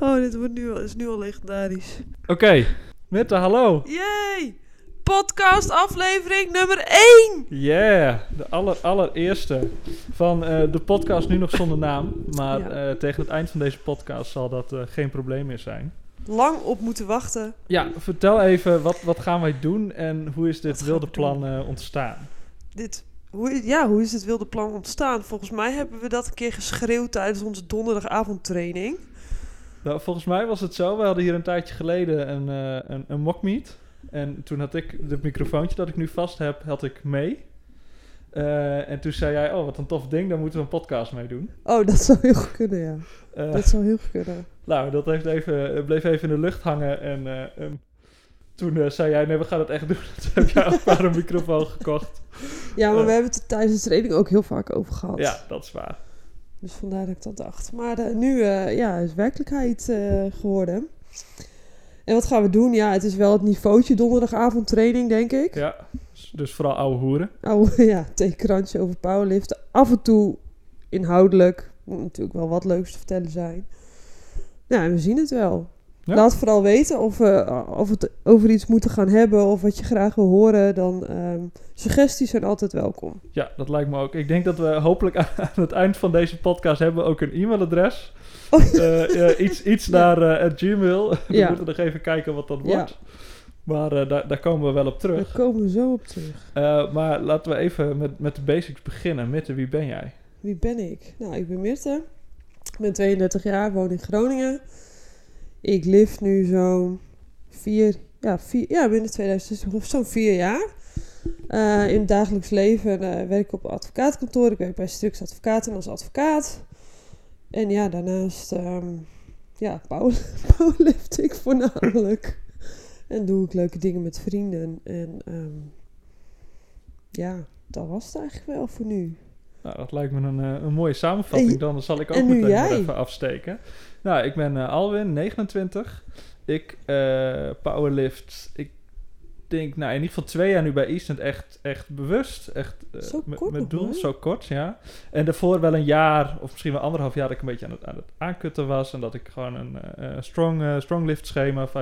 Oh, dit wordt nu, al- is nu al legendarisch. Oké, Mitte, hallo. Yay! Podcast aflevering nummer 1! Yeah, de aller, allereerste van eh, de podcast nu nog zonder naam. Maar Ja. eh, tegen het eind van deze podcast zal dat eh, geen probleem meer zijn. Lang op moeten wachten. Ja, vertel even, wat, wat gaan wij doen en hoe is dit wilde plan ontstaan? Dit, hoe, ja, hoe is dit wilde plan ontstaan? Volgens mij hebben we dat een keer geschreeuwd tijdens onze donderdagavondtraining. Nou, volgens mij was het zo, we hadden hier een tijdje geleden een, eh een, een mockmeet. En toen had ik het microfoontje dat ik nu vast heb, had ik mee. Eh, en toen zei jij, oh wat een tof ding, daar moeten we een podcast mee doen. Oh, dat zou heel goed kunnen, ja. Eh, Dat zou heel goed kunnen. Nou, dat heeft even, bleef even in de lucht hangen. En eh, ehm, toen zei jij, nee, we gaan het echt doen. Toen heb jij ook maar een microfoon gekocht. Ja, maar we hebben het er tijdens de training ook heel vaak over gehad. Ja, dat is waar. Dus vandaar dat ik dat dacht. Maar eh, nu eh, ja, is werkelijkheid eh, geworden. En wat gaan we doen? Ja, het is wel het niveautje donderdagavond training, denk ik. Ja, dus- vooral ouwe hoeren. Oh ja, theekrantje over powerliften. Af en toe inhoudelijk. Moet natuurlijk wel wat leuks te vertellen zijn. Ja, en we zien het wel. Ja. Laat vooral weten of we of het over iets moeten gaan hebben of wat je graag wil horen. Dan ehm, suggesties zijn altijd welkom. Ja, dat lijkt me ook. Ik denk dat we hopelijk aan, het eind van deze podcast hebben ook een e-mailadres. Oh, Eh, eh, iets iets Ja. naar eh, Gmail. We Ja. moeten nog even kijken wat dat wordt. Maar eh, daar, daar komen we wel op Daar terug. komen we zo op terug. Eh, maar laten we even met, met de basics beginnen. Mitte, wie ben jij? Wie ben ik? Nou, ik ben Mirte. Ik ben 32 jaar, woon in Groningen. Ik live nu zo'n vier, ja, vier, ja, binnen 2016, of zo'n vier jaar. Eh, in het dagelijks leven eh, werk ik op een advocaatkantoor. Ik werk bij Strux Advocaten als advocaat. En ja, daarnaast, ehm, ja, power, powerlifting voornamelijk. En doe ik leuke dingen met vrienden. En ehm, ja, dat was het eigenlijk wel voor nu. Nou, dat lijkt me een, eh, een mooie samenvatting. En- Dan zal ik ook meteen jij. even afsteken. Nou, ik ben eh, Alwin, 29. Ik eh, powerlift. Ik denk, nou, in ieder geval twee jaar nu bij Eastend echt, echt bewust. Echt eh, met, met doel, zo kort, ja. En daarvoor wel een jaar, of misschien wel anderhalf jaar, dat ik een beetje aan het, aan het aankutten was. En dat ik gewoon een eh, strong, strong lift schema, 5x5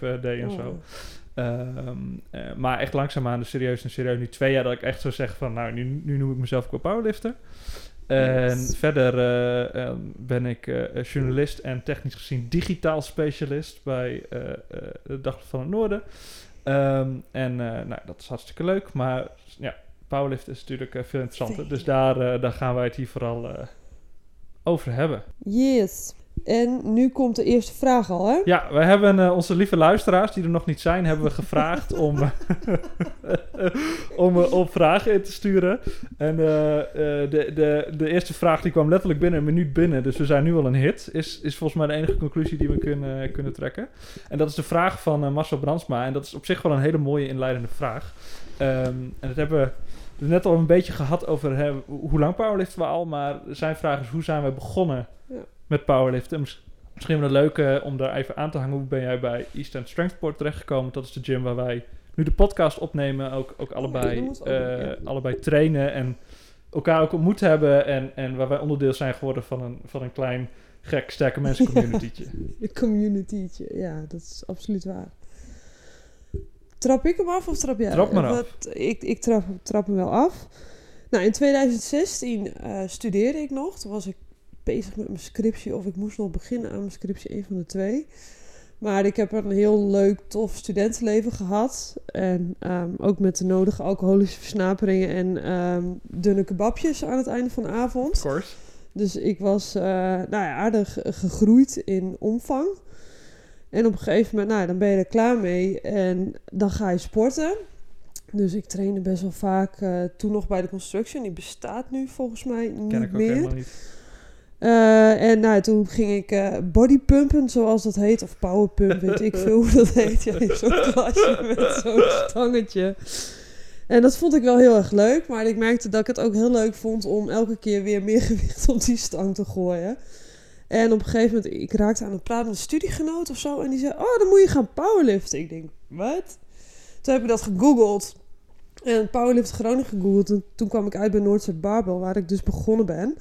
eh, deed en Oh. zo. Ehm, eh, maar echt langzaamaan, dus serieus en serieus. Nu twee jaar dat ik echt zo zeg van, nou, nu, nu noem ik mezelf qua powerlifter. En Yes. verder eh, ehm, ben ik eh, journalist en technisch gezien digitaal specialist bij eh, eh, de Dag van het Noorden. Ehm, en eh, nou, dat is hartstikke leuk, maar ja, powerlift is natuurlijk veel interessanter. Dus daar, eh, daar gaan wij het hier vooral eh, over hebben. Yes. En nu komt de eerste vraag al, hè? Ja, we hebben eh, onze lieve luisteraars, die er nog niet zijn, hebben we gevraagd om, om eh, op vragen in te sturen. En eh, eh, de, de, de eerste vraag die kwam letterlijk binnen een minuut binnen, dus we zijn nu al een hit. Is, is volgens mij de enige conclusie die we kunnen, kunnen trekken. En dat is de vraag van eh, Marcel Brandsma. En dat is op zich wel een hele mooie inleidende vraag. Ehm, en dat hebben we net al een beetje gehad over hè, hoe lang powerliften we al. Maar zijn vraag is, hoe zijn we begonnen Ja. Met powerliften? Mis- Misschien wel leuk eh, om daar even aan te hangen. Hoe ben jij bij East End Strengthport terechtgekomen? Dat is de gym waar wij nu de podcast opnemen. Ook, ook allebei, ook doen, eh, ja. allebei trainen en elkaar ook ontmoet hebben. En, en waar wij onderdeel zijn geworden van een, van een klein, gek, sterke mensen communitytje. De communitytje. Ja, dat is absoluut waar. Trap ik hem af of trap jij? Trap maar Of af. wat- ik ik trap, trap hem wel af. Nou, in 2016 eh, studeerde ik nog. Toen was ik bezig met mijn scriptie. Of ik moest nog beginnen aan mijn scriptie. Een van de twee. Maar ik heb een heel leuk, tof studentenleven gehad. En ehm, ook met de nodige alcoholische versnaperingen en ehm, dunne kebabjes aan het einde van de avond. Of course. Dus ik was eh, nou ja, aardig gegroeid in omvang. En op een gegeven moment, nou, dan ben je er klaar mee en dan ga je sporten. Dus ik trainde best wel vaak eh, toen nog bij de construction. Die bestaat nu volgens mij niet Ken ik ook meer. helemaal niet. Eh, en nou, toen ging ik eh bodypumpen, zoals dat heet. Of powerpump, weet ik veel hoe dat heet. Ja, in zo'n klasje met zo'n stangetje. En dat vond ik wel heel erg leuk. Maar ik merkte dat ik het ook heel leuk vond om elke keer weer meer gewicht op die stang te gooien. En op een gegeven moment, ik raakte aan het praten met een studiegenoot of zo. En die zei, oh, dan moet je gaan powerliften. Ik denk, wat? Toen heb ik dat gegoogeld. En powerlift Groningen gegoogeld. En toen kwam ik uit bij Noordzee Barbell, waar ik dus begonnen ben.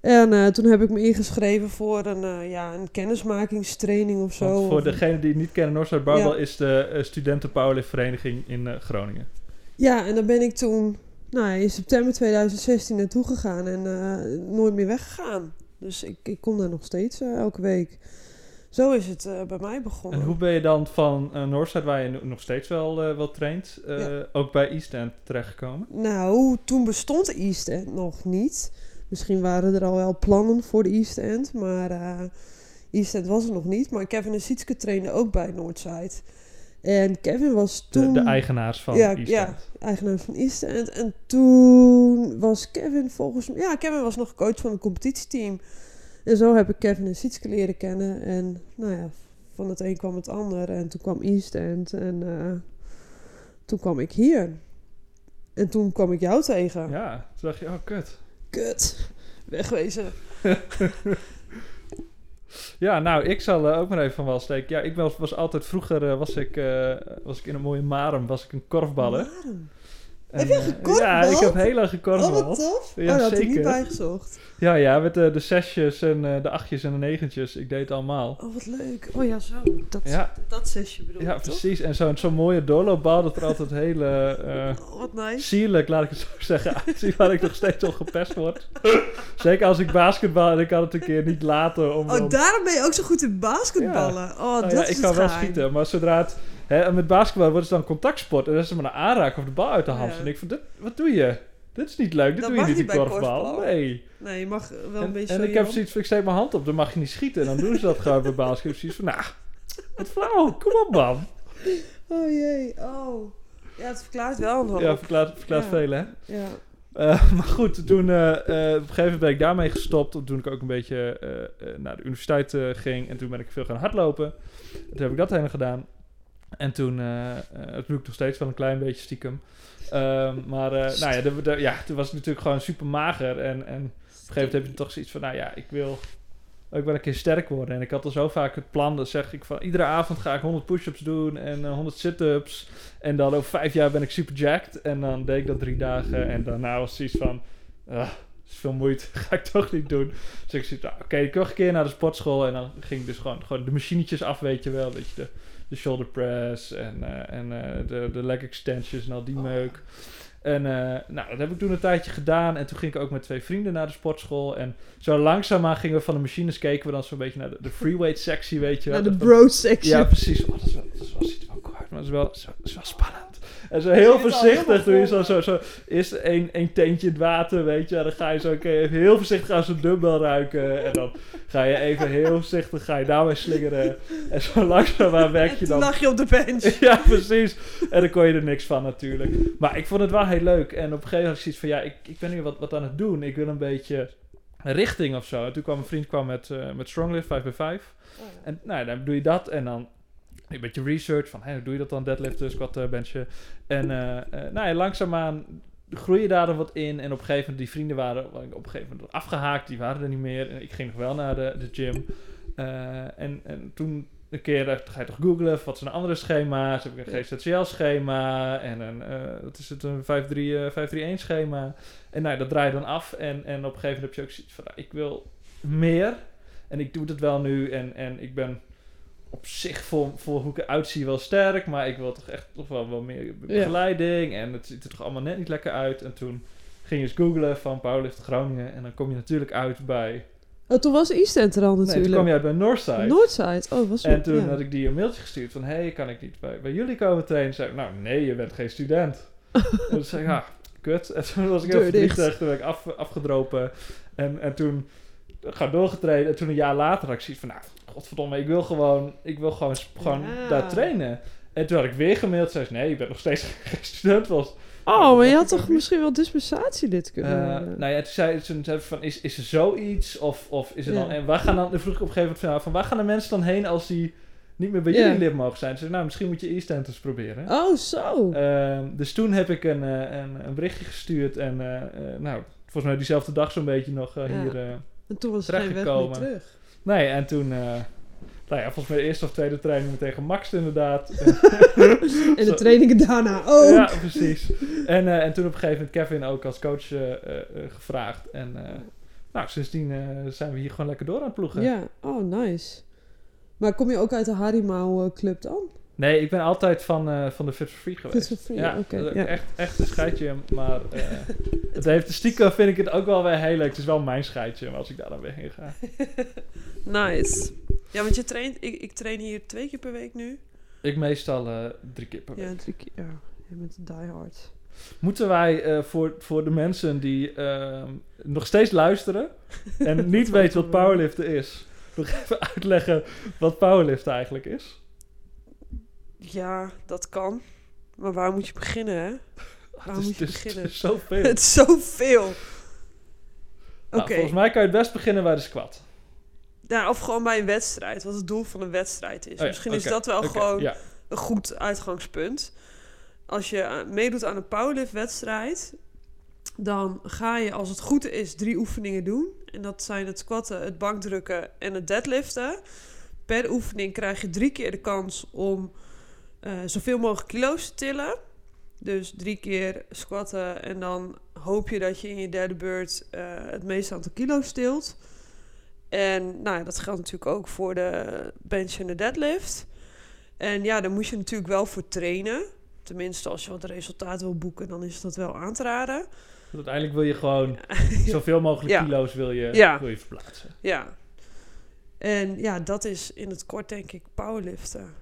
En eh, toen heb ik me ingeschreven voor een, eh, ja, een kennismakingstraining of zo. Want voor degene die het niet kennen, Northside Barbell Ja. is de uh, studenten-powerliftvereniging in eh, Groningen. Ja, en daar ben ik toen nou, in september 2016 naartoe gegaan en eh, nooit meer weggegaan. Dus ik, ik kom daar nog steeds eh, elke week. Zo is het eh, bij mij begonnen. En hoe ben je dan van eh Northside, waar je nog steeds wel, eh, wel traint, eh, Ja. ook bij East End terechtgekomen? Nou, toen bestond East End nog niet. Misschien waren er al wel plannen voor de East End, maar eh East End was er nog niet. Maar Kevin en Sietske trainden ook bij Northside. En Kevin was De, toen... de eigenaars van ja, East ja, End. eigenaar van East End. En toen was Kevin volgens mij... Ja, Kevin was nog coach van het competitieteam. En zo heb ik Kevin en Sietske leren kennen. En nou ja, van het een kwam het ander. En toen kwam East End. En eh, toen kwam ik hier. En toen kwam ik jou tegen. Ja, toen dacht je, oh kut. Kut. Wegwezen. Ja, nou, ik zal eh, ook maar even van wel steken. Ja, ik was, was altijd vroeger, eh, was, ik, eh, was ik in een mooie Marum, was ik een korfballer. En, Heb je eh, gekorfbald? Ja, ik heb heel lang Oh, gekorfbald. wat tof. Ja, oh, dat had ik zeker. niet bijgezocht. Ja, ja, met de, de zesjes en eh, de achtjes en de negentjes. Ik deed het allemaal. Oh, wat leuk. Oh ja, zo. Dat, Ja. dat zesje bedoel Ja, ik, toch? precies. En zo'n zo'n mooie doorloopbal dat er altijd hele eh, Oh, wat nice. sierlijk, laat ik het zo zeggen, uitziet. Waar ik nog steeds al gepest word. Zeker als ik basketbal en ik kan het een keer niet laten om... Oh, om- daarom ben je ook zo goed in basketballen. Oh, Nou dat ja, is ik het kan wel schieten, maar zodra het... Hè, met basketbal wordt het dan contactsport. En dan is maar een aanraken of de bal uit de hand. Ja. En ik van, dit, wat doe je? Dit is niet leuk, dit Dat doe je niet in bij korfbal. korfbal. Nee. Nee, je mag wel een En, beetje en ik heb zoiets van, ik steek mijn hand op, dan mag je niet schieten. En dan doen ze dat gewoon bij basketbal. Zoiets van, nou, wat flauw, kom op man. Oh jee, oh. Ja, het verklaart wel een hoop. Ja, verklaart, verklaart Ja. veel hè. Ja. Eh, maar goed, toen eh, eh, op een gegeven moment ben ik daarmee gestopt. Toen ik ook een beetje naar de universiteit ging. En toen ben ik veel gaan hardlopen. Toen heb ik dat helemaal gedaan. En toen, eh, het ik nog steeds wel een klein beetje stiekem. Ehm, maar eh, nou ja, de, ja, toen was ik natuurlijk gewoon super mager. En, en op een gegeven moment heb je toch zoiets van, nou ja, ik wil ook wel een keer sterk worden. En ik had al zo vaak het plan, dan zeg ik van, iedere avond ga ik 100 push-ups doen en eh, 100 sit-ups. En dan over vijf jaar ben ik super jacked. En dan deed ik dat drie dagen. En daarna was het zoiets van, ah, is veel moeite, ga ik toch niet doen. Dus ik zei, nou, oké, ik wil een keer naar de sportschool. En dan ging ik dus gewoon, gewoon de machinetjes af, weet je wel. Weet je, de, de shoulder press en, eh, en eh, de, de leg extensions en al die meuk. En eh, nou, dat heb ik toen een tijdje gedaan. En toen ging ik ook met twee vrienden naar de sportschool. En zo langzaamaan gingen we van de machines keken we dan zo'n beetje naar de, de freeweight sectie, weet je wel. Naar de bro section. ja, precies. Oh, dat, is wel, dat is wel, ziet er maar het is wel, het is wel, het is wel spannend. En zo heel voorzichtig doe je zo, zo, zo eerst één, één teentje in het water, weet je. En dan ga je zo oké, even heel voorzichtig aan zo'n dumbbell ruiken. En dan ga je even heel voorzichtig, ga je daarmee slingeren. En zo langzaam werk En je dan... lag je op de bench. Ja, precies. En dan kon je er niks van natuurlijk. Maar ik vond het wel heel leuk. En op een gegeven moment had ik zoiets van, ja, ik, ik ben nu wat, wat aan het doen. Ik wil een beetje richting of zo. En toen kwam een vriend kwam met, eh met Stronglift 5x5. En nou, ja, dan doe je dat en dan een beetje research van hey, hoe doe je dat dan, deadliften, squat, eh, benchen. En eh, eh, nou ja, langzaamaan groei je daar dan wat in. En op een gegeven moment, die vrienden waren op een gegeven moment afgehaakt, die waren er niet meer. En ik ging nog wel naar de, de gym. Eh, en, en toen een keer ga je toch googlen, wat zijn andere schema's? Heb ik een GZCL schema en een, eh wat is het, een 5-3, eh, 5-3-1 schema. En nou, dat draai je dan af en, en op een gegeven moment heb je ook zoiets van, nou, ik wil meer. En ik doe het wel nu en, en ik ben op zich voor, voor hoe ik eruit zie wel sterk, maar ik wil toch echt toch wel, wel meer begeleiding en het ziet er toch allemaal net niet lekker uit. En toen ging je eens googlen van Powerlift Groningen en dan kom je natuurlijk uit bij, Oh, toen was East End er al nee, natuurlijk. toen kwam je uit bij Northside. Northside. Oh, was En toen ja. had ik die een mailtje gestuurd van... hey, kan ik niet bij, bij jullie komen trainen? Zei ik, nou nee, je bent geen student. en toen zei ik, ja, kut. En toen was ik heel verdrietig. Toen ben ik af, afgedropen. En, en toen ga doorgetraind. En toen een jaar later had ik zoiets van... Nou, godverdomme, ik wil gewoon, ik wil gewoon, sp- gewoon Ja. daar trainen. En toen had ik weer gemaild. Zei ze, nee, je bent nog steeds geen student. Was, Oh, maar je had toch misschien wel dispensatie dit kunnen eh, hebben? nou ja, toen zei ze van, is, is er zoiets? Of, of is er Ja. dan... En waar gaan dan... Dan vroeg ik op een gegeven moment van, van waar gaan de mensen dan heen als die niet meer bij jullie lid mogen zijn? Ze zei, nou, misschien moet je eens proberen. Oh, zo. Ehm, dus toen heb ik een, eh, een, een berichtje gestuurd. En eh, eh, nou, volgens mij diezelfde dag zo'n beetje nog Ja. hier... eh, en toen was er geen weg meer terechtgekomen. terug. Nee, en toen... eh, nou ja, volgens mij de eerste of tweede training meteen gemaxt inderdaad. En de trainingen daarna ook. Ja, precies. En, eh, en toen op een gegeven moment Kevin ook als coach eh, gevraagd. En eh, nou, sindsdien eh, zijn we hier gewoon lekker door aan het ploegen. Ja, oh nice. Maar kom je ook uit de Harimau eh, Club dan? Nee, ik ben altijd van, eh, van de Fit for Free geweest. Fit for Free, ja, oké, dat is ja. Echt, echt een scheidje, maar eh, het heeft stiekem vind ik het ook wel weer heel leuk. Het is wel mijn scheidje als ik daar dan weer heen ga. Nice. Ja, want je traint, ik, ik train hier twee keer per week nu. Ik meestal eh, drie keer per week. Ja, drie keer. Ja, je bent een diehard. Moeten wij voor, voor de mensen die ehm, nog steeds luisteren en niet weten wat powerliften is, nog even uitleggen wat powerliften eigenlijk is? Ja, dat kan. Maar waar moet je beginnen, hè? Waar Het is, moet je het is- beginnen? het is zoveel. Het is zoveel. Oké. Nou, volgens mij kan je het best beginnen bij de squat. Ja, of gewoon bij een wedstrijd. Wat het doel van een wedstrijd is. Oh ja, Misschien is dat wel gewoon Ja, een goed uitgangspunt. Als je eh, meedoet aan een powerlift-wedstrijd, dan ga je, als het goed is, drie oefeningen doen. En dat zijn het squatten, het bankdrukken en het deadliften. Per oefening krijg je drie keer de kans om eh, zoveel mogelijk kilo's te tillen. Dus drie keer squatten en dan hoop je dat je in je derde beurt eh, het meeste aantal kilo's tilt. En nou, ja, dat geldt natuurlijk ook voor de bench en de deadlift. En ja, daar moet je natuurlijk wel voor trainen. Tenminste, als je wat resultaat wil boeken, dan is dat wel aan te raden. dus uiteindelijk wil je gewoon zoveel mogelijk Ja. kilo's wil je, Ja. wil je verplaatsen. Ja. En ja, dat is in het kort denk ik powerliften.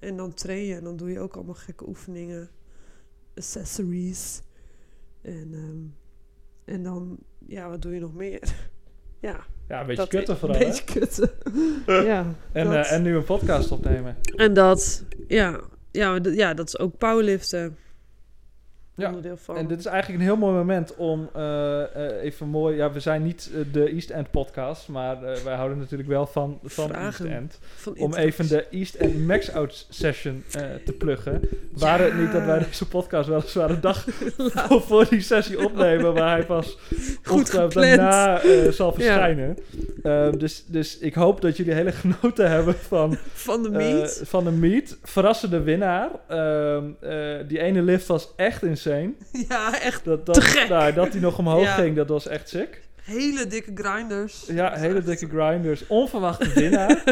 En dan train je en dan doe je ook allemaal gekke oefeningen. Accessories. En, ehm, en dan, ja, wat doe je nog meer? ja, Ja, een beetje dat kutten vooral, Een hè? beetje kutten. ja. En, eh, en nu een podcast opnemen. En dat, ja, ja, ja, dat is ook powerliften. Ja, Onderdeel van. En dit is eigenlijk een heel mooi moment om eh, eh, even mooi... Ja, we zijn niet eh, de East End podcast, maar wij houden natuurlijk wel van, van Vragen. East End. van Om even de East End Max Out session te pluggen. Waren het niet dat wij deze podcast weliswaar een dag voor, die sessie opnemen, waar hij pas Goed daarna zal verschijnen. Ehm, dus, dus ik hoop dat jullie hele genoten hebben van, van de meet. van de meet. Verrassende winnaar. Ehm, eh, die ene lift was echt insane. ja, echt Dat, dat, Te gek. Nou, dat hij nog omhoog Ja. ging, dat was echt sick. hele dikke grinders. Ja, hele echt- dikke grinders. Onverwachte winnaar.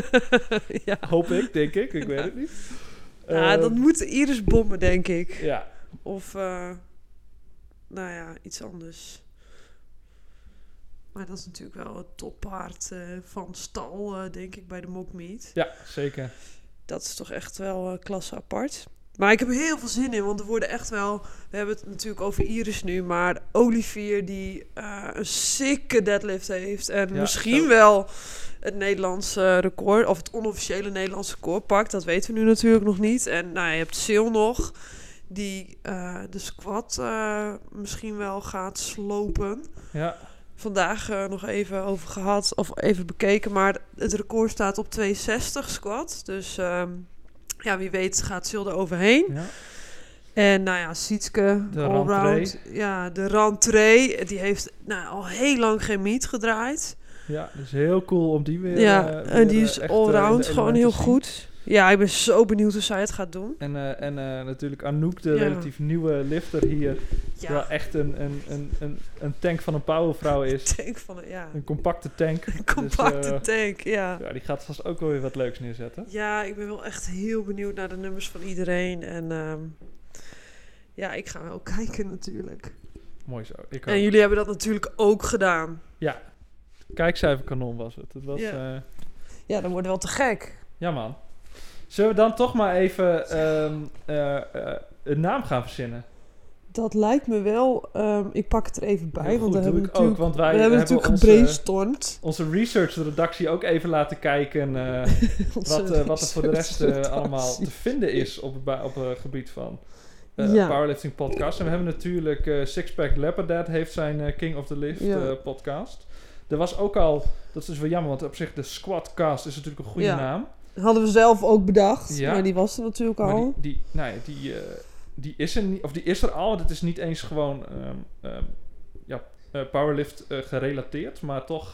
ja. hoop ik, denk ik. Ik weet het niet. ja, Ehm, dat moet Iris bommen, denk ik. Ja, Of, eh, nou ja, iets anders. Maar dat is natuurlijk wel het toppaard eh, van stal, eh, denk ik, bij de mock meet. ja, zeker. Dat is toch echt wel klasse apart. Maar ik heb er heel veel zin in, want er worden echt wel... We hebben het natuurlijk over Iris nu, maar Olivier die eh, een sikke deadlift heeft. En Ja, misschien zo. wel het Nederlandse record, of het onofficiële Nederlandse record pakt. Dat weten we nu natuurlijk nog niet. En nou, je hebt Sil nog, die eh, de squat eh, misschien wel gaat slopen Ja, vandaag nog even over gehad, of even bekeken. Maar het record staat op 260 squat. Dus ehm, ja, wie weet gaat er overheen. ja. En nou ja, Sietske, De allround. Ja, de rentree. Die heeft nou, al heel lang geen meet gedraaid. ja, dus heel cool om die weer... ja, eh, en die eh, is eh, allround gewoon heel goed. Ja, ik ben zo benieuwd hoe zij het gaat doen. En, eh, en eh, natuurlijk Anouk, de Ja. relatief nieuwe lifter hier. Die wel Ja, echt een, een, een, een, een tank van een powervrouw is. denk van, ja, Een compacte tank. een compacte Dus, eh, tank, ja. ja, die gaat vast ook wel weer wat leuks neerzetten. Ja, ik ben wel echt heel benieuwd naar de nummers van iedereen. En ehm, ja, ik ga ook kijken natuurlijk. Mooi zo. Ik En jullie hebben dat natuurlijk ook gedaan. Ja, kijkcijferkanon was het. Het was... Ja. Ja. Ja, dan wordt wel te gek. ja, man. Zullen we dan toch maar even ehm, eh, eh, een naam gaan verzinnen? Dat lijkt me wel. ehm, ik pak het er even bij, Heel want goed, we hebben ook, want wij we hebben natuurlijk onze- gebrainstormd. Onze research-redactie ook even laten kijken eh, wat, wat er voor de rest allemaal te vinden is op op het gebied van Ja. powerlifting podcast. En we hebben natuurlijk Sixpack Leopard heeft zijn King of the Lift Ja. podcast. Er was ook al, dat is wel jammer, want op zich de Squadcast is natuurlijk een goede Ja. naam. Hadden we zelf ook bedacht, Ja. maar die was er natuurlijk Maar al. die, die, nou ja, die, eh, die is er niet, of die is er al. Het is niet eens gewoon ehm, ehm, ja, eh, powerlift eh, gerelateerd, maar toch,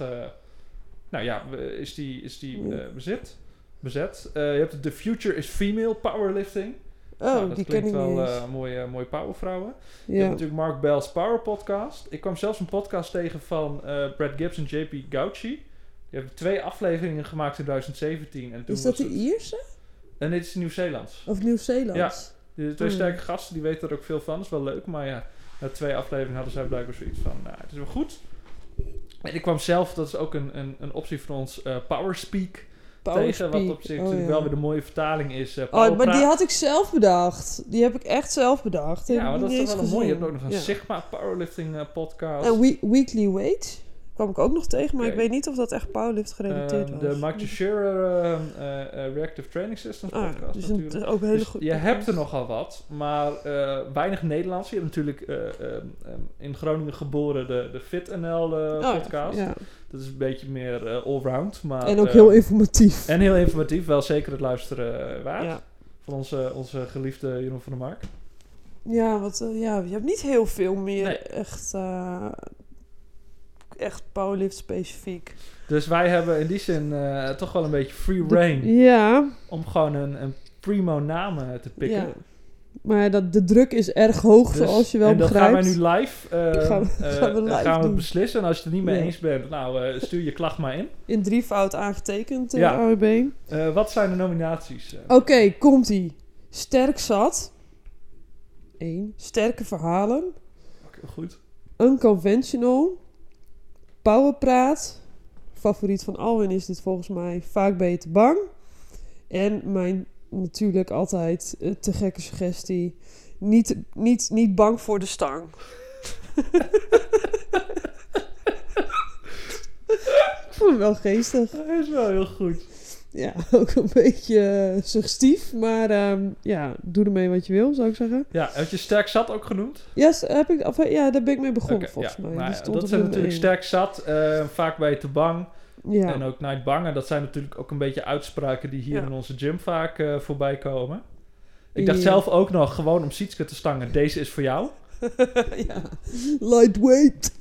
nou ja, is die, is die eh, bezet. bezet. Je hebt de Future is Female Powerlifting. Oh, Nou, dat die ken ik klinkt wel eh, mooie, mooie powervrouwen. Je hebt natuurlijk Mark Bell's Power Podcast. Ik kwam zelfs een podcast tegen van Brad Gibbs en JP Gauchi. Die hebben twee afleveringen gemaakt in 2017. En toen Is dat de Ierse? En dit is Nieuw-Zeelands. Of Nieuw-Zeeland? Ja. De twee Hmm. sterke gasten, die weten er ook veel van. Dat is wel leuk. Maar ja, na twee afleveringen hadden zij blijkbaar zoiets van... Nou, het is wel goed. En ik kwam zelf, dat is ook een, een, een optie van ons, eh Powerspeak tegen. Wat Powerspeak. op zich Oh, ja. wel weer de mooie vertaling is. eh Oh, maar die had ik zelf bedacht. Die heb ik echt zelf bedacht. Die Ja, maar dat is toch wel een mooie. Je hebt ook nog een Ja. Sigma Powerlifting eh, podcast. En we- Weekly Weight kwam ik ook nog tegen, maar ik weet niet of dat echt powerlift gerelateerd Eh, was. de Mike Teixeira eh, eh, Reactive Training Systems Ah, podcast dus natuurlijk. is ook hele Dus goede je hebt er nogal wat, maar eh, weinig Nederlands. Je hebt natuurlijk eh, eh, eh, in Groningen geboren de, de FitNL Oh, ja, podcast. Dat is een beetje meer allround. Maar, En ook heel informatief. En heel informatief, wel zeker het luisteren waard. Ja. Van onze, onze geliefde Jeroen van der Mark. Ja, want eh, ja, je hebt niet heel veel meer Nee. echt, echt powerlift specifiek. Dus wij hebben in die zin eh, toch wel een beetje free reign Ja, om gewoon een, een primo naam eh, te pikken. ja. Maar dat, de druk is erg hoog, Dus- zoals je wel en dat begrijpt. gaan wij nu live, eh, Gaan we- eh, gaan we live gaan we beslissen. En als je het er niet mee eens bent, nou eh, stuur je klacht maar in. In drievoud aangetekend, eh Ja. AWB. Eh, wat zijn de nominaties? eh? Oké, komt-ie. Sterk zat. 1. Sterke verhalen. Oké, goed. Unconventional. Powerpraat. Favoriet van Alwin is dit volgens mij. Vaak ben je te bang. En mijn natuurlijk altijd eh, te gekke suggestie. Niet, niet, niet bang voor de stang. Ik vond hem wel geestig. Dat is wel heel goed. Ja, ook een beetje eh, suggestief. Maar ehm, ja, doe ermee wat je wil, zou ik zeggen. Ja, heb je sterk zat ook genoemd? Ja, s- heb ik, of, ja daar ben ik mee begonnen volgens ja. mij. Nou ja, dat zijn natuurlijk sterk zat. eh, vaak ben je te bang. Ja. En ook Night Bangen. Dat zijn natuurlijk ook een beetje uitspraken die hier in onze gym vaak eh, voorbij komen. Ik dacht zelf ook nog gewoon om Sietske te stangen. Deze is voor jou. ja. Lightweight.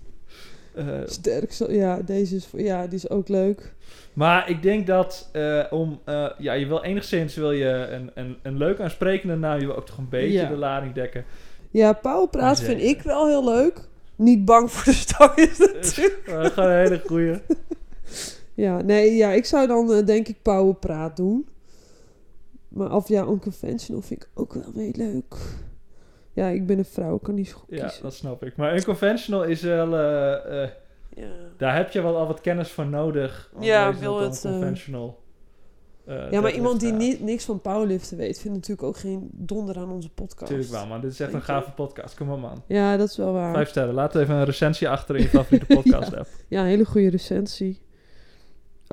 Eh, Sterk. zo- Ja, deze is, ja, die is ook leuk. maar ik denk dat eh, om... eh, ja, je wil enigszins wil je een, een, een leuk aansprekende naam. Je wil ook toch een beetje Ja. de lading dekken. Ja, powerpraat Maar vind ik wel heel leuk. Niet bang voor de stang is natuurlijk. Uh, gewoon een hele goeie. Ja, nee, ja, ik zou dan denk ik powerpraat doen. Maar of ja, unconventional vind ik ook wel weer leuk. Ja, ik ben een vrouw, ik kan niet zo goed Ja, kiezen. dat snap ik. Maar unconventional is wel... eh, eh, Ja. daar heb je wel al wat kennis voor nodig. Ja, wil het, eh, conventional. ja, maar iemand die niet, niks van powerliften weet, vindt natuurlijk ook geen donder aan onze podcast. Natuurlijk wel, man. Dit is echt een gave podcast. Kom op, man. Ja, dat is wel waar. Vijf sterren. Laat even een recensie achter in je favoriete podcast app. Ja, een hele goede recensie.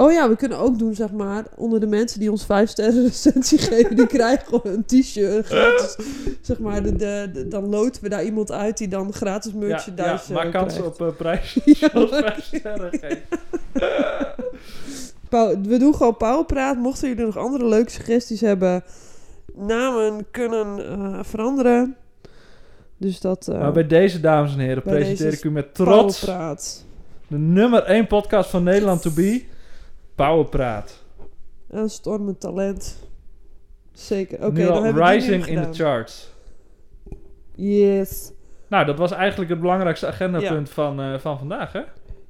Oh ja, we kunnen ook doen, zeg maar, onder de mensen die ons vijf sterren recensie geven, die krijgen gewoon een t-shirt gratis. zeg maar, de, de, de- dan loten we daar iemand uit die dan gratis merchandise ja, maak eh, kans op eh prijs. Ja. Vijf sterren geven. Pau- we doen gewoon Pauwpraat. Mochten jullie nog andere leuke suggesties hebben, namen kunnen eh, veranderen. Dus dat... Maar bij deze, dames en heren, presenteer ik u met trots Pauwpraat. de nummer 1 podcast van Nederland to be. Powerpraat. Een stormend talent. Zeker. Oké, dan hebben rising in the charts. Yes. Nou, dat was eigenlijk het belangrijkste agendapunt van, eh, van vandaag, hè?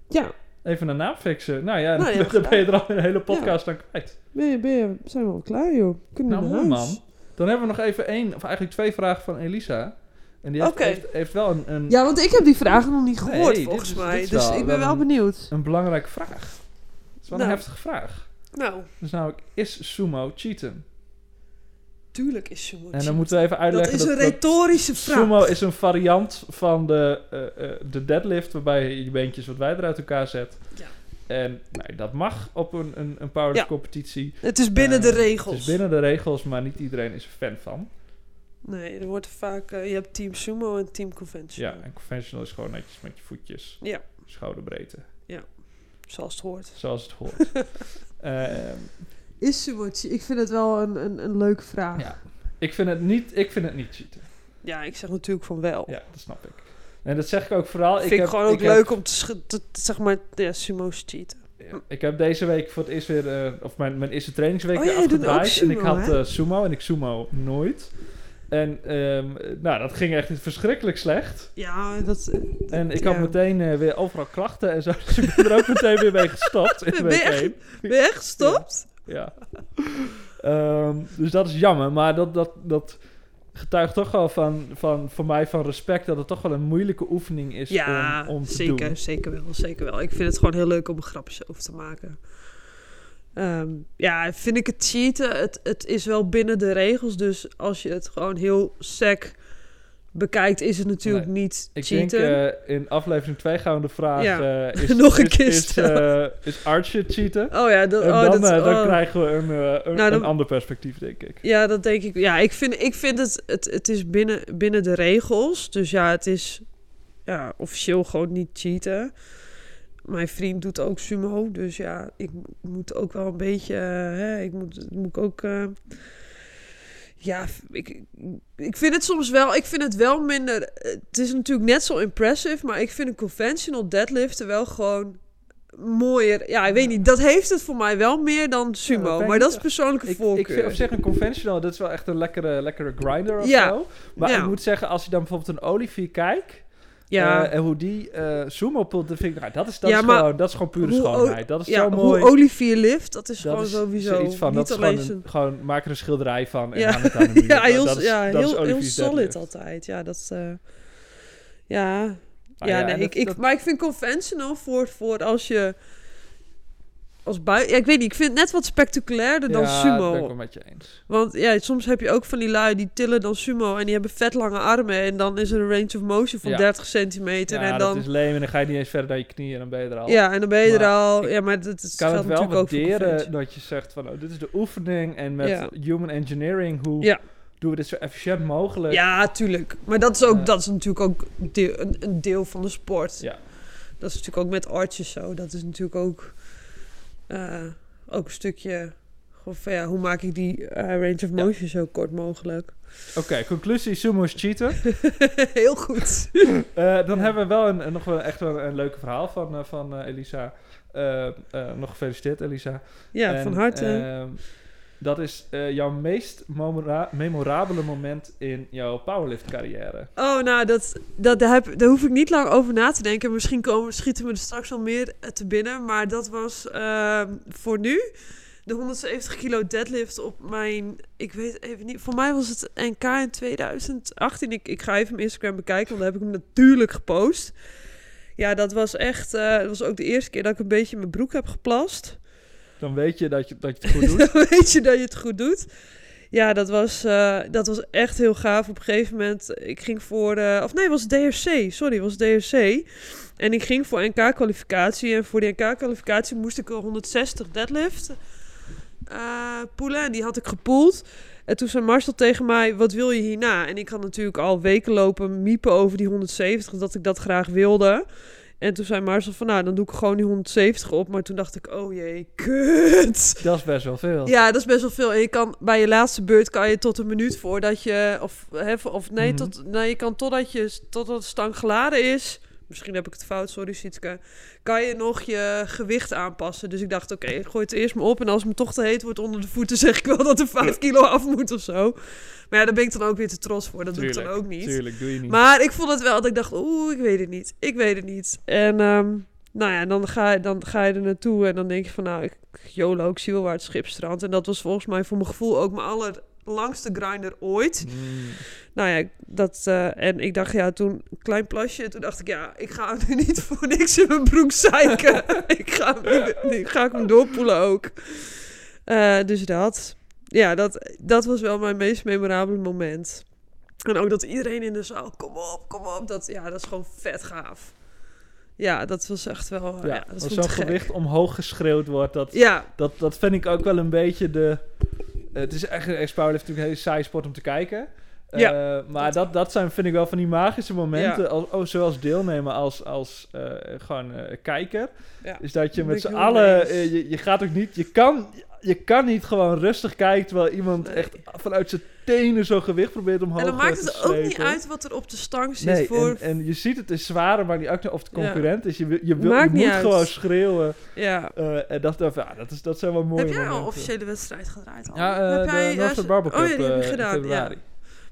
Ja, Even een naam fixen. Nou ja, Nou, ja, dan ben je er al een hele podcast aan kwijt. ben je, ben je, zijn we al klaar, joh. Kunnen Nou, we naar mooi man. Dan hebben we nog even één, of eigenlijk twee vragen van Elisa. En die heeft, heeft, heeft wel een, een, Ja, want ik heb die vragen nog niet gehoord, volgens is- mij. Dus ik ben wel benieuwd. een belangrijke vraag. Is wel Nou. een heftige vraag. Nou, Dus namelijk, is sumo cheaten? tuurlijk is sumo En dan moeten we even Dat uitleggen is een retorische vraag. sumo is een variant van de, eh, eh, de deadlift, waarbij je je beentjes wat wijder uit elkaar zet. Ja. En nou, dat mag op een, een, een powerlift Ja. competitie. Het is binnen Eh, de regels. Het is binnen de regels, maar niet iedereen is er fan van. Nee, er wordt vaak... je hebt team sumo en team Ja, conventional. en conventional is gewoon netjes met je voetjes, Ja, schouderbreedte, zoals het hoort. zoals het hoort. Ehm, Is sumo cheat? Ik vind het wel een, een, een leuke vraag. ja. ik, vind het niet, ik vind het niet cheaten. Ja, ik zeg natuurlijk van wel. Ja, dat snap ik. En dat zeg ik ook vooral. Vind ik heb, gewoon ook ik heb- leuk om te, sch- te- te- zeg maar, ja, sumo's cheaten. Ja, ik heb deze week voor het eerst weer, eh, of mijn, mijn eerste trainingsweek Oh weer ja, je doet ook afgedraaid. en ik sumo, had eh, sumo en ik sumo nooit. En ehm, nou, dat ging echt verschrikkelijk slecht. Ja, dat... En ik Ja. had meteen eh, weer overal klachten en zo. Dus ik ben er ook meteen weer mee gestopt in Ben je week. Ben je echt gestopt? Ja. Ehm, dus dat is jammer. Maar dat, dat, dat getuigt toch wel van, van, voor mij van respect... dat het toch wel een moeilijke oefening is Ja, om, om te zeker, doen. zeker wel, zeker wel. Ik vind het gewoon heel leuk om er grapjes over te maken. Ehm, ja, vind ik het cheaten, het, het is wel binnen de regels. Dus als je het gewoon heel sec bekijkt, is het natuurlijk niet Ik cheaten. denk eh, in aflevering 2 gaan we de vraag... Ja. eh, is, Nog een is, keer is, stellen. eh, is Archie cheaten? oh ja, dat, En oh, dan, dat, eh, dan oh. krijgen we een, een, Nou, dan- een ander perspectief, denk ik. Ja, dat denk ik. Ja, ik vind, ik vind het, het, het is binnen, binnen de regels. Dus ja, het is ja, officieel gewoon niet cheaten. Mijn vriend doet ook sumo. Dus ja, ik mo- moet ook wel een beetje... eh, hè, ik moet, moet ik ook... eh, ja, ik, ik vind het soms wel... Ik vind het wel minder... Het is natuurlijk net zo impressive... Maar ik vind een conventional deadliften wel gewoon mooier. Ja, ik weet niet. Dat heeft het voor mij wel meer dan sumo. maar dat is persoonlijke Ik, voorkeur. ik vind op zich een conventional, dat is wel echt een lekkere, lekkere grinder of Ja. zo. Maar Ja. ik moet zeggen, als je dan bijvoorbeeld een Olivier kijkt... ja. eh, en hoe die eh sumo pult, dan vind ik, nou, dat is, dat Ja, is, gewoon, dat is gewoon pure schoonheid. Dat is ja, zo mooi. hoe Olivier lift, dat is dat gewoon is sowieso zoiets van, niet dat is alleen gewoon, zijn... een, gewoon maak er een schilderij van en Ja. hang het aan de. Ja, heel, dat is, ja, dat is heel, heel solid deadlift. altijd. Ja, dat is... eh, ja, Maar ja, ja, nee, dat- ik, ik, dat- maar ik vind conventional voor, voor als je... Als bui ja, ik weet niet, ik vind het net wat spectaculairder dan ja, sumo. ben ik wel met je eens. Want ja, soms heb je ook van die lui die tillen dan sumo en die hebben vet lange armen en dan is er een range of motion van Ja. 30 centimeter Ja, en dan... dat is leem en dan ga je niet eens verder dan je knieën en dan ben je er al. Ja, en dan ben je er al... Ja, maar dat, Ik kan het wel waarderen dat je zegt van, oh, dit is de oefening en met Ja. human engineering, hoe Ja. doen we dit zo efficiënt mogelijk? Ja, tuurlijk. Maar dat is, ook, dat is natuurlijk ook deel, een, een deel van de sport. Ja. Dat is natuurlijk ook met arches zo. Dat is natuurlijk ook, eh, ook een stukje... Van, ja, hoe maak ik die eh, range of Ja. motion zo kort mogelijk? Oké, conclusie, sumo is cheaten. Heel goed. Eh, dan hebben we wel een, nog wel echt wel een leuke verhaal van, van Elisa. Nog gefeliciteerd, Elisa. Ja, En, van harte. Dat is eh, jouw meest memora- memorabele moment in jouw powerlift carrière. Oh, nou, dat, dat, daar, heb, hoef ik niet lang over na te denken. Misschien komen, schieten we er straks wel meer eh, te binnen. Maar dat was ehm, voor nu de 170 kilo deadlift op mijn... Ik weet even niet. Voor mij was het NK in 2018. Ik, ik ga even mijn Instagram bekijken, want daar heb ik hem natuurlijk gepost. Ja, dat was echt... eh, dat was ook de eerste keer dat ik een beetje mijn broek heb geplast. Dan weet je dat je, dat je het goed doet. Dan weet je dat je het goed doet. Ja, dat was, eh, dat was echt heel gaaf. Op een gegeven moment, ik ging voor... eh, of nee, was DRC. Sorry, was DRC. En ik ging voor NK-kwalificatie. En voor die NK-kwalificatie moest ik een 160 deadlift eh poelen. En die had ik gepoeld. En toen zei Marcel tegen mij, wat wil je hierna? En ik had natuurlijk al weken lopen miepen over die 170, dat ik dat graag wilde. En toen zei Marcel van, nou, dan doe ik gewoon die 170 op. Maar toen dacht ik, oh jee, kut. Dat is best wel veel. Ja, dat is best wel veel. En je kan bij je laatste beurt kan je tot een minuut voordat je of hè, of nee, Mhm. tot nee, je kan totdat je totdat de stang geladen is. Misschien heb ik het fout, sorry Sietske. Kan je nog je gewicht aanpassen. Dus ik dacht, oké, ik gooi het eerst maar op. En als het me toch te heet wordt onder de voeten, zeg ik wel dat er 5 kilo af moet of zo. Maar ja, daar ben ik dan ook weer te trots voor. Dat doe ik dan ook niet. Tuurlijk, doe je niet. Maar ik vond het wel dat ik dacht, oeh, ik weet het niet. Ik weet het niet. En ehm, nou ja, dan ga, je, dan ga je er naartoe en dan denk je van, nou, ik, YOLO, ik zie wel waar het schip strandt. En dat was volgens mij voor mijn gevoel ook mijn allerlangste grinder ooit. Mm. Nou ja, dat, eh, en ik dacht, ja, toen een klein plasje. Toen dacht ik, ja, ik ga nu niet voor niks in mijn broek zeiken. ik ga nu ga ik hem doorpoelen ook. Eh, dus dat. Ja, dat, dat was wel mijn meest memorabele moment. En ook dat iedereen in de zaal, kom op, kom op. Dat, ja, dat is gewoon vet gaaf. Ja, dat was echt wel... Ja, Ja, dat als zo'n ik gewicht omhoog geschreeuwd wordt, dat, Ja, dat, dat vind ik ook wel een beetje de... eh, het is echt een powerlift natuurlijk een hele saaie sport om te kijken. Eh, Ja, maar dat, dat zijn, vind ik wel van die magische momenten, Ja. als, oh, zowel als deelnemer als, als eh, gewoon eh, kijker. ja. Is dat je met z'n allen, eh, je, je gaat ook niet, je kan, je kan niet gewoon rustig kijken terwijl iemand Nee. echt vanuit zijn tenen zo'n gewicht probeert omhoog En dan eh, maakt te het ook niet uit wat er op de stang zit. Nee, voor, en, en je ziet het is zwaarder, maar niet uit of het Ja. concurrent is. Je, je, wil, je niet moet uit. gewoon schreeuwen. ja. Eh, en dat, dat, ja, dat, is, dat zijn wel mooie Heb jij al een officiële wedstrijd gedraaid? Al? Ja, eh, heb de jij, Northern eh, Barbell Oh ja, Cup, die heb eh, in gedaan. Ja.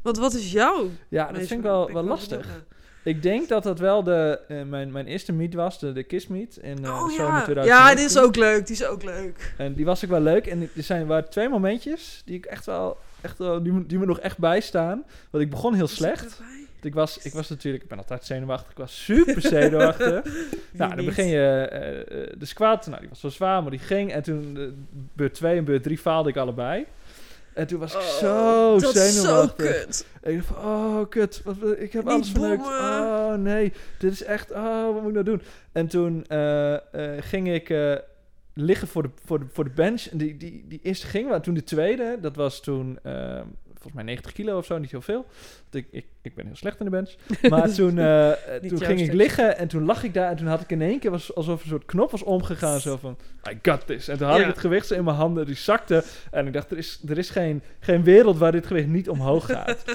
Want wat is jouw... Ja, dat vind ik wel, wel lastig. Ik denk dat dat wel de, eh, mijn, mijn eerste meet was, de, de Kiss Meet in eh, oh zomer ja. 2019. Ja, die is ook leuk. Die is ook leuk. En die was ook wel leuk. En er zijn waren twee momentjes die ik echt wel, echt wel die, die me nog echt bijstaan. Want ik begon heel slecht. Ik was, ik was natuurlijk, ik ben altijd zenuwachtig. Ik was super zenuwachtig. Nou, dan begin je eh, de squat. Nou, die was wel zwaar, maar die ging. En toen, beurt 2 en beurt 3 faalde ik allebei. En toen was ik Oh, zo dat is zo zenuwachtig. kut. En ik dacht van, oh kut, wat, ik heb Niet alles verneukt. Oh nee, dit is echt, oh wat moet ik nou doen? En toen eh, eh, ging ik eh, liggen voor de, voor, de, voor de bench. En die, die, die eerste ging, maar toen de tweede, dat was toen eh, volgens mij 90 kilo of zo, niet heel veel. Want ik, ik, ik ben heel slecht in de bench. Maar toen, eh, toen ging ik liggen en toen lag ik daar. En toen had ik in één keer was, alsof een soort knop was omgegaan. Zo van, I got this. En toen had Ja. ik het gewicht zo in mijn handen, die zakte. En ik dacht, er is, er is geen, geen wereld waar dit gewicht niet omhoog gaat.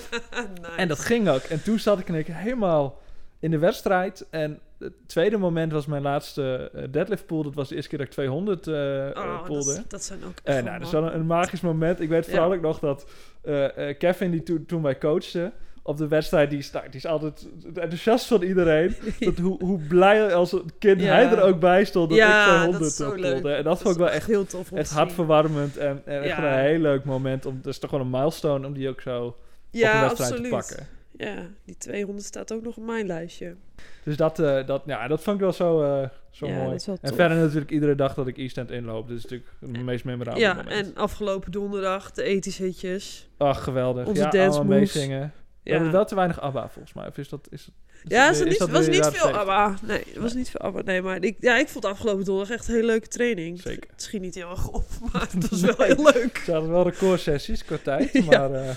Nice. En dat ging ook. En toen zat ik in één keer helemaal in de wedstrijd. En het tweede moment was mijn laatste eh, deadlift pool. Dat was de eerste keer dat ik 200 eh Oh, eh, dat, dat zijn ook wel nou, dat is wel een, een magisch moment. Ik weet vooral ook nog dat eh, eh, Kevin, die toen toen wij coachte op de wedstrijd, die is, nou, die is altijd enthousiast van iedereen. Dat hoe, hoe blij als een kind Ja. hij er ook bij stond dat Ja, ik dat 200 is zo poolde. leuk. En dat, vond ik wel echt, heel tof echt hartverwarmend en, en echt een heel leuk moment. Om, dat is toch wel een milestone om die ook zo op Ja, wedstrijd absoluut. te pakken. Ja, die 200 staat ook nog op mijn lijstje. Dus dat, eh, dat, ja, dat vond ik wel zo, eh, zo Ja, mooi. dat is wel en tof. verder natuurlijk iedere dag dat ik East End inloop. Dat is natuurlijk het meest memorabele Ja, moment. en afgelopen donderdag de ethische hitjes. Ach, geweldig. onze ja, dance allemaal moves. meezingen. We Ja, hebben wel te weinig ABBA volgens mij. Of is dat... Is, is ja weer- was dat niet, was niet veel 70? ABBA. Nee, het was niet veel ABBA. Nee, maar ik, ja, ik vond afgelopen donderdag echt een hele leuke training. Zeker. Het schiet niet heel erg op, maar het was wel heel leuk. Ze hadden wel recordsessies qua tijd, Ja. maar... eh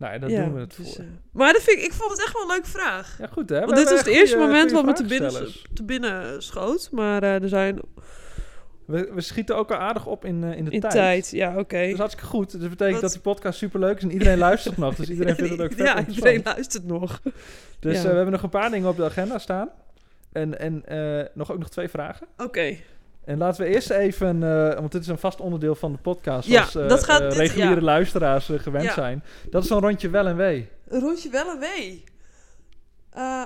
nou ja, daar Ja, doen we het dus, voor. eh, maar dat vind ik, ik vond het echt wel een leuke vraag. ja, goed hè. We Want dit is het eerste moment wat me te binnen, te binnen schoot. Maar eh, er zijn We, we schieten ook al aardig op in, eh, in de in tijd. tijd, ja oké. Dat is hartstikke goed. Dus dat betekent Wat- dat die podcast superleuk is en iedereen luistert nog. Dus iedereen vindt het ook vet Ja, interessant. iedereen luistert nog. Dus Ja. we hebben nog een paar dingen op de agenda staan. En, en nog ook nog twee vragen. Oké. En laten we eerst even, eh, want dit is een vast onderdeel van de podcast, Ja, zoals eh, dat gaat- eh, dit- reguliere ja. luisteraars gewend zijn. Dat is zo'n rondje wel en wee. Een rondje wel en wee.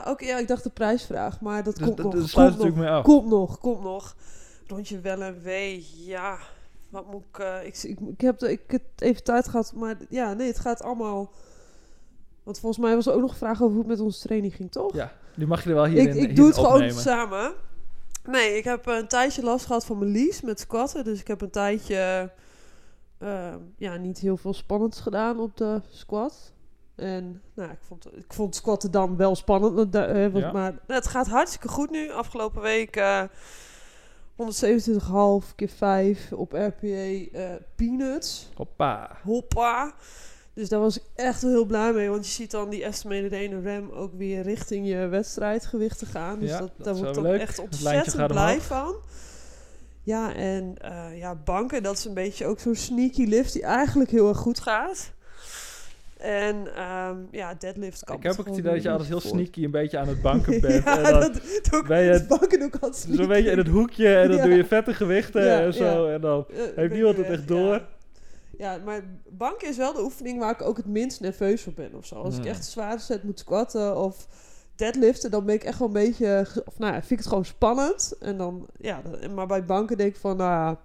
Oké, ja, ik dacht de prijsvraag, maar dat Dus komt nog. dat sluit komt natuurlijk nog, mee af. Komt nog, komt nog. Rondje wel en wee, ja. Wat moet ik... ik, ik, ik heb ik heb even tijd gehad, maar ja, nee, het gaat allemaal... Want volgens mij was er ook nog een vraag over hoe het met onze training ging, toch? Ja, die mag je er wel hier ik in ik doe het opnemen. gewoon samen. Nee, ik heb een tijdje last gehad van mijn lies met squatten. Dus ik heb een tijdje eh, ja, niet heel veel spannends gedaan op de squat. En nou, ik vond, ik vond squatten dan wel spannend. eh, want- Ja. Maar het gaat hartstikke goed nu. Afgelopen week eh 127,5 keer 5 op RPA eh, peanuts. Hoppa. Hoppa. Dus daar was ik echt wel heel blij mee. Want je ziet dan die estimated 1 rem ook weer richting je wedstrijdgewichten gaan. Dus Ja, dat, dat daar is word ik wel dan leuk. echt ontzettend blij van. Ja, en eh, ja, banken, dat is een beetje ook zo'n sneaky lift die eigenlijk heel erg goed gaat. En ehm, ja, deadlift kan Ik heb ook het idee dat je altijd heel sneaky een beetje aan het banken bent. ja, en dan dat doe ik ben je banken ook altijd zo'n beetje in het hoekje en dan Ja. doe je vette gewichten Ja, en zo. En dan Eh, heeft niemand het echt door. Ja. Maar banken is wel de oefening waar ik ook het minst nerveus voor ben of zo. Als ik echt een zware set moet squatten of deadliften, dan ben ik echt wel een beetje... Of nou ja, vind ik het gewoon spannend. En dan, ja, maar bij banken denk ik van, nou ja,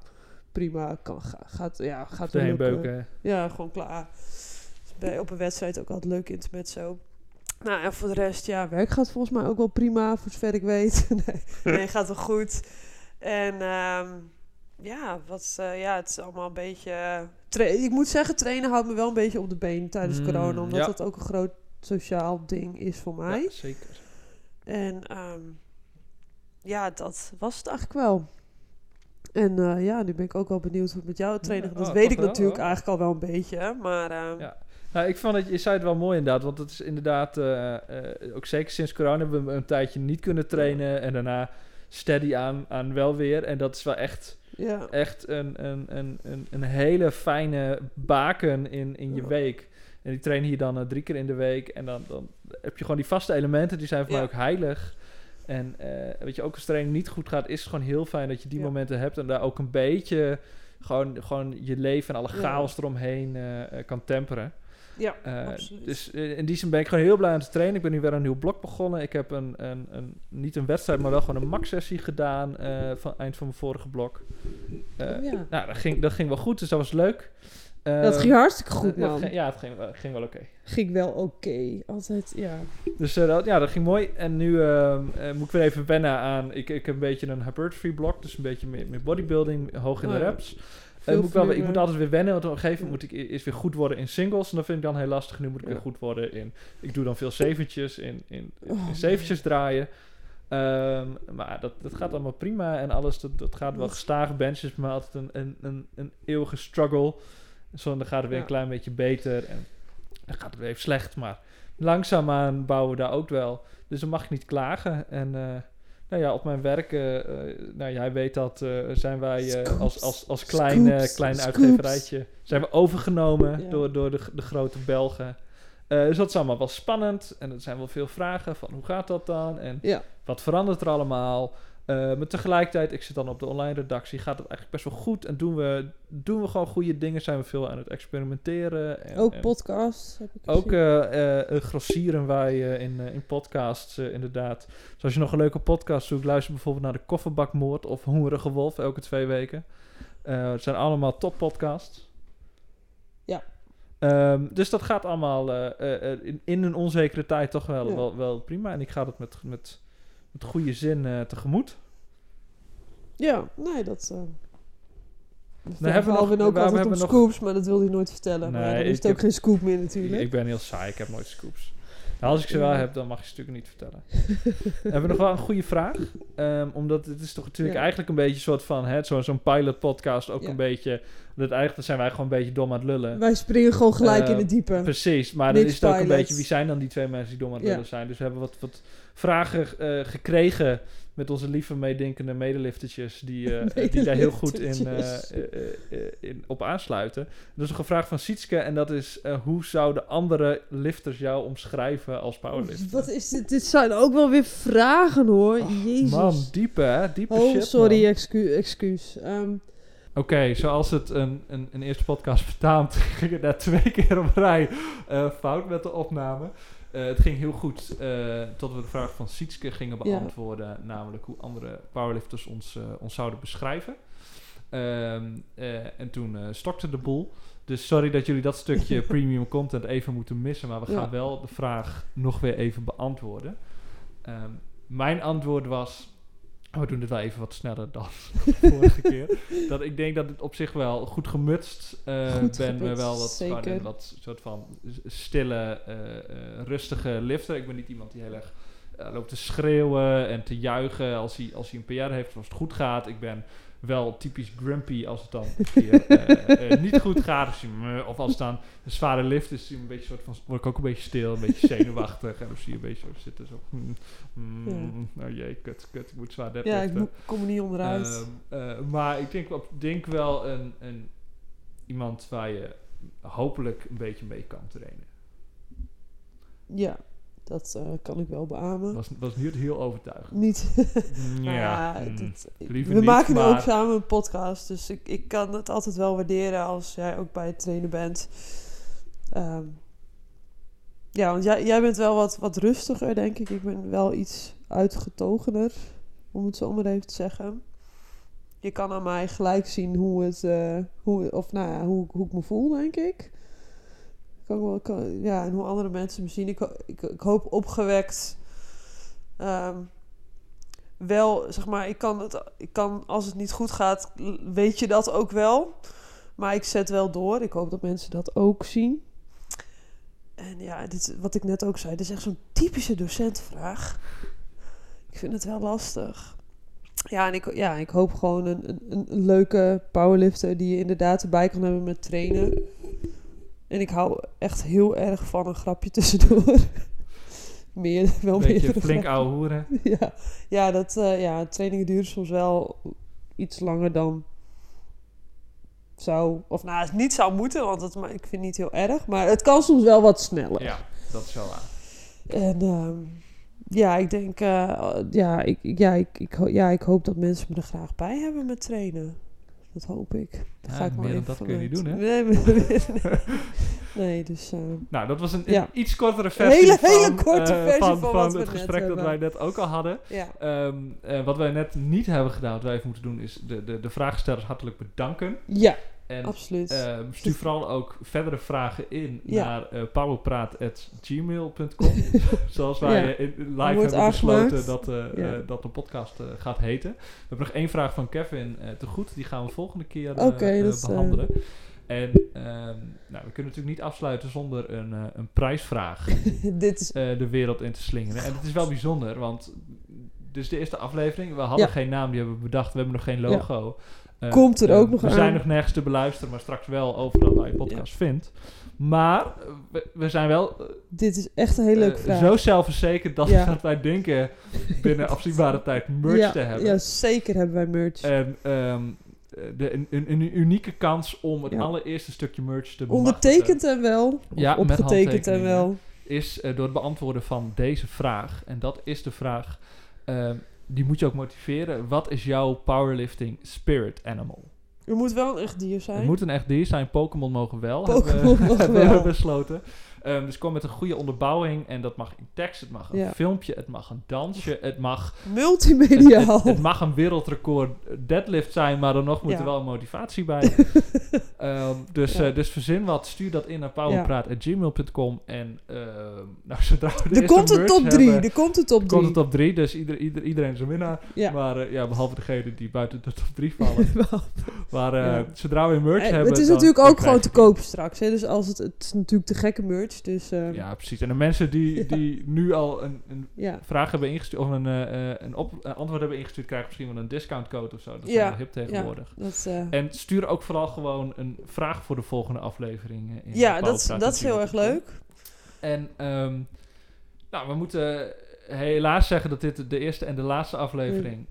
prima, kan, ga- gaat, ja, gaat lukken. beuken. Ja, gewoon klaar. Dus bij, op een wedstrijd ook altijd leuk intermezzo. Nou, en voor de rest, ja, werk gaat volgens mij ook wel prima, voor zover ik weet. nee, nee, gaat wel goed. En ehm, ja, wat, eh, ja, het is allemaal een beetje... eh, tra- ik moet zeggen, trainen houdt me wel een beetje op de been tijdens Mm, corona. Omdat ja. dat ook een groot sociaal ding is voor mij. Ja, zeker. En ehm, ja, dat was het eigenlijk wel. En eh, ja, nu ben ik ook wel benieuwd hoe het met jou trainen gaat. Dat oh, weet ik wel, natuurlijk eigenlijk al wel een beetje. Maar ehm, Ja. Nou, ik vond het, je zei het wel mooi inderdaad, want het is inderdaad, eh, eh, ook zeker sinds corona hebben we een tijdje niet kunnen trainen en daarna steady aan, aan wel weer. En dat is wel echt, ja. echt een, een, een, een, een hele fijne baken in, in je Ja. week. En die trainen hier dan eh, drie keer in de week en dan, dan heb je gewoon die vaste elementen, die zijn voor mij ook heilig. En eh, weet je, ook als training niet goed gaat, is het gewoon heel fijn dat je die momenten hebt en daar ook een beetje gewoon, gewoon je leven en alle chaos eromheen eh, kan temperen. Ja, Eh, absoluut. dus eh, in die zin ben ik gewoon heel blij aan het trainen. Ik ben nu weer een nieuw blok begonnen. Ik heb een, een, een niet een wedstrijd, maar wel gewoon een max-sessie gedaan eh, van eind van mijn vorige blok. Oh, ja. Nou, dat ging, dat ging wel goed, dus dat was leuk. Dat ging hartstikke goed, dat man. ging- ja, het ging, wel- ging wel oké. Ging wel oké. Altijd, ja. Dus dat, ja, dat ging mooi. En nu ehm, eh, moet ik weer even wennen aan... Ik, ik heb een beetje een hypertrophy blok, dus een beetje meer, meer bodybuilding, hoog in Oh de ja. reps. Eh, moet ik, wel, ik moet altijd weer wennen, want op een gegeven moment moet ik eerst weer goed worden in singles. En dat vind ik dan heel lastig. Nu moet ik weer goed worden in... Ik doe dan veel zeventjes in, in, in, Oh, in zeventjes draaien. Ehm, maar dat, dat gaat allemaal prima en alles, dat, dat gaat wel gestaag. Bench is maar altijd een, een, een, een eeuwige struggle. Zo, dan gaat het weer een klein beetje beter en dan gaat het weer even slecht. Maar langzaamaan bouwen we daar ook wel. Dus dan mag ik niet klagen. En eh, nou ja, op mijn werk, eh, eh, nou jij weet dat, eh, zijn wij als, als, als klein, klein uitgeverijtje, zijn we overgenomen Ja. door, door de, de grote Belgen. Eh, dus dat is allemaal wel spannend. En er zijn wel veel vragen van hoe gaat dat dan? En Ja. wat verandert er allemaal? Eh, maar tegelijkertijd, ik zit dan op de online redactie, gaat het eigenlijk best wel goed. En doen we, doen we gewoon goede dingen, zijn we veel aan het experimenteren. En, Ook en podcasts heb ik ook eh, grossieren wij in, in podcasts, inderdaad. Dus als je nog een leuke podcast zoekt, luister bijvoorbeeld naar de Kofferbakmoord of Hongerige Wolf elke twee weken. Het zijn allemaal top podcasts. Ja. Ehm, dus dat gaat allemaal in, in een onzekere tijd toch wel, Ja. wel, wel prima. En ik ga dat met, met, met goede zin eh, tegemoet. Ja, nee, dat... Uh, hebben we nog- ook we altijd hebben nog- scoops, maar dat wil hij nooit vertellen. maar Nee, ja, dan is het ook heb- geen scoop meer Ik, natuurlijk. ik ben heel saai, ik heb nooit scoops. Nou, als ik ze wel heb, dan mag je ze natuurlijk niet vertellen. We hebben nog wel een goede vraag. Ehm, omdat het is toch natuurlijk Ja. eigenlijk een beetje een soort van... hè, zo- Zo'n pilot podcast ook Ja. een beetje... Dat eigenlijk zijn wij gewoon een beetje dom aan het lullen. Wij springen gewoon gelijk in het diepe. Precies, maar dan is het ook een beetje... Wie zijn dan die twee mensen die dom aan het lullen zijn? Dus we hebben wat, wat vragen eh, gekregen... met onze lieve meedenkende medeliftertjes... die, eh, die daar heel goed in, eh, eh, eh, eh, in, op aansluiten. Er is nog een vraag van Sietske... en dat is... eh, hoe zouden andere lifters jou omschrijven als powerlifter? Wat is dit? Dit zijn ook wel weer vragen hoor. Jezus. Man, diepe hè? Diepe oh, shit, sorry, man. excu excuus. Ehm, Oké, zoals het een, een, een eerste podcast betaamt, ging het net twee keer op rij eh, fout met de opname. Eh, het ging heel goed eh, tot we de vraag van Sietske gingen Ja. beantwoorden, namelijk hoe andere powerlifters ons, eh, ons zouden beschrijven. Ehm, eh, en toen stokte de boel. Dus sorry dat jullie dat stukje premium content even moeten missen, maar we Ja. gaan wel de vraag nog weer even beantwoorden. Ehm, mijn antwoord was, we doen dit wel even wat sneller dan de vorige keer. Dat ik denk dat het op zich wel goed gemutst Goed ben. wel wat, soort van stille, eh, eh, rustige lifter. Ik ben niet iemand die heel erg loopt te schreeuwen en te juichen als hij, als hij een PR heeft of als het goed gaat. Ik ben wel typisch grumpy als het dan keer eh, eh, niet goed gaat. Je, me- of als het dan een zware lift is, zie je een beetje soort van, word ik ook een beetje stil, een beetje zenuwachtig. En dan zie je een beetje zo zitten. Zo, hmm, hmm, oh jee, kut, kut, ik moet zwaar ja, ik kom er niet onderuit. Ehm, eh, maar ik denk, denk wel een, een, iemand waar je hopelijk een beetje mee kan trainen. ja, dat eh, kan ik wel beamen. Was, was niet heel overtuigend. Niet. ja, ja, mm, dat- liever we niet, maken maar- ook samen een podcast, dus ik, ik kan het altijd wel waarderen als jij ook bij het trainen bent. Ehm, ja, want jij, jij bent wel wat, wat rustiger, denk ik. Ik ben wel iets uitgetogener, om het zo maar even te zeggen. Je kan aan mij gelijk zien hoe het, eh, hoe, of nou ja, hoe, hoe ik me voel, denk ik. Ja, en hoe andere mensen me zien. Ik, ik, hoop opgewekt. ehm, wel, zeg maar, ik kan, het, ik kan, als het niet goed gaat, weet je dat ook wel. Maar ik zet wel door. Ik hoop dat mensen dat ook zien. En ja, dit, wat ik net ook zei, dit is echt zo'n typische docentvraag. Ik vind het wel lastig. Ja, en ik, ja, ik hoop gewoon een, een- een leuke powerlifter die je inderdaad erbij kan hebben met trainen. En ik hou echt heel erg van een grapje tussendoor. Meer, wel meer. beetje flink ouwe hoeren. Ja, ja, dat, eh, ja, trainingen duren soms wel iets langer dan zou... Of nou, het niet zou moeten, want het, maar ik vind het niet heel erg. Maar het kan soms wel wat sneller. Ja, dat is wel waar. En ehm, ja, ik denk... eh, ja, ik, ja, ik, ik, ja, ik hoop dat mensen me er graag bij hebben met trainen. Dat hoop ik. Ja, ga ik maar meer dan dat kun je niet doen, hè? Nee, Nee, dus... eh, Nou, dat was een, een Ja. iets kortere versie Hele, van, hele korte eh, versie van, het gesprek dat wij net ook al hadden. ja. Ehm, eh, wat wij net niet hebben gedaan, wat wij even moeten doen, is de, de, de vraagstellers hartelijk bedanken. ja, En absoluut. ehm, stuur vooral ook verdere vragen in Ja. naar eh powerpraat.gmail.com. Zoals wij Ja. eh, in- live wordt hebben besloten dat, Ja. eh, dat de podcast gaat heten. We hebben nog één vraag van Kevin te goed. Die gaan we volgende keer eh, eh, eh, behandelen. En ehm, nou, we kunnen natuurlijk niet afsluiten zonder een, een prijsvraag Dit is... de wereld in te slingeren. En het is wel bijzonder, want is de eerste aflevering. We hadden Ja. geen naam, die hebben we bedacht. We hebben nog geen logo. Komt er eh, ook nog We aan. zijn nog nergens te beluisteren, maar straks wel overal waar je podcast vindt. Maar eh, we, we zijn wel eh, Dit is echt een hele leuke eh, vraag. zo zelfverzekerd dat, Ja. dat wij denken binnen afzienbare tijd merch ja, te hebben. Ja, zeker hebben wij merch. En ehm, de, een, een, een unieke kans om het Ja. allereerste stukje merch te Ondertekend en wel. Ja, opgetekend en wel. is eh, door het beantwoorden van deze vraag. En dat is de vraag, ehm, die moet je ook motiveren. Wat is jouw powerlifting spirit animal? Er moet wel een echt dier zijn. Het moet een echt dier zijn. Pokémon mogen wel. Pokémon hebben, we- mogen hebben we wel. besloten. Ehm, dus kom met een goede onderbouwing. En dat mag in tekst, het mag een Ja. filmpje, het mag een dansje, het mag, het, Multimediaal. het- het mag een wereldrecord deadlift zijn, maar dan nog moet Ja. er wel een motivatie bij. Ehm, dus, Ja. eh, dus verzin wat, stuur dat in naar powerpraat.gmail.com. En ehm, nou, zodra we de er komt een top merch 3. hebben, Er komt een top 3. komt het top 3. Dus ieder, ieder, iedereen is een winnaar. Maar eh, ja, behalve degene die buiten de top 3 vallen. Maar eh, zodra we merch hebben... het is natuurlijk ook gewoon te koop straks. Hè? Dus als het, het is natuurlijk te gekke merch. Dus eh, ja. Precies. En de mensen die, Ja. die nu al een, een Ja. vraag hebben ingestuurd... of een, eh, eh, een, op, een antwoord hebben ingestuurd... krijgen misschien wel een discountcode of zo. Dat is Ja. wel hip tegenwoordig. Dat, eh, En stuur ook vooral gewoon een vraag voor de volgende aflevering. In ja, dat, dat is heel erg leuk. En ehm, nou, we moeten helaas zeggen dat dit de eerste en de laatste aflevering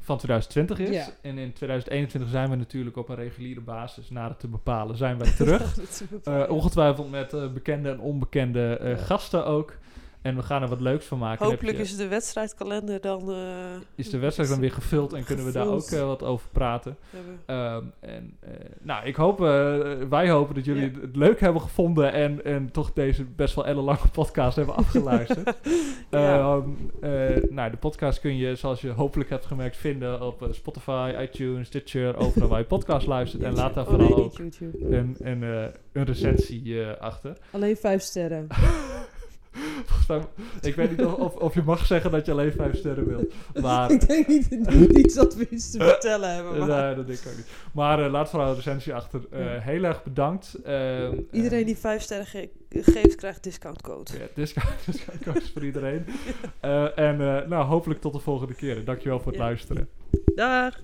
van 2020 is. Ja. En in 2021 zijn we natuurlijk op een reguliere basis, naar het te bepalen, zijn we terug. Eh, ongetwijfeld met eh, bekende en onbekende eh, gasten ook. En we gaan er wat leuks van maken. Hopelijk je- is de wedstrijdkalender dan... eh, is de wedstrijd dan weer gevuld en kunnen we daar ook eh, wat over praten. Ehm, en eh, nou, ik hoop, wij hopen dat jullie Ja. het leuk hebben gevonden en, en toch deze best wel ellenlange podcast hebben afgeluisterd. Ja. Ehm, eh, nou, de podcast kun je, zoals je hopelijk hebt gemerkt, vinden op Spotify, iTunes, Stitcher, overal waar je podcast luistert. En laat daar Oh, nee, vooral ook YouTube. een, een, een recensie eh, achter. Alleen vijf sterren. Ik weet niet of, of, je mag zeggen dat je alleen vijf sterren wilt. Maar ik denk niet, niet iets dat we iets te vertellen hebben. Maar Nee, dat denk ik ook niet. Maar eh, laat vooral een recensie achter. Eh. Heel erg bedankt. Ehm, Iedereen die vijf sterren ge- geeft, krijgt discountcode. Ja, discount, discount codes voor iedereen. Eh, en nou, hopelijk tot de volgende keer. Dankjewel voor het Ja. luisteren. Dag!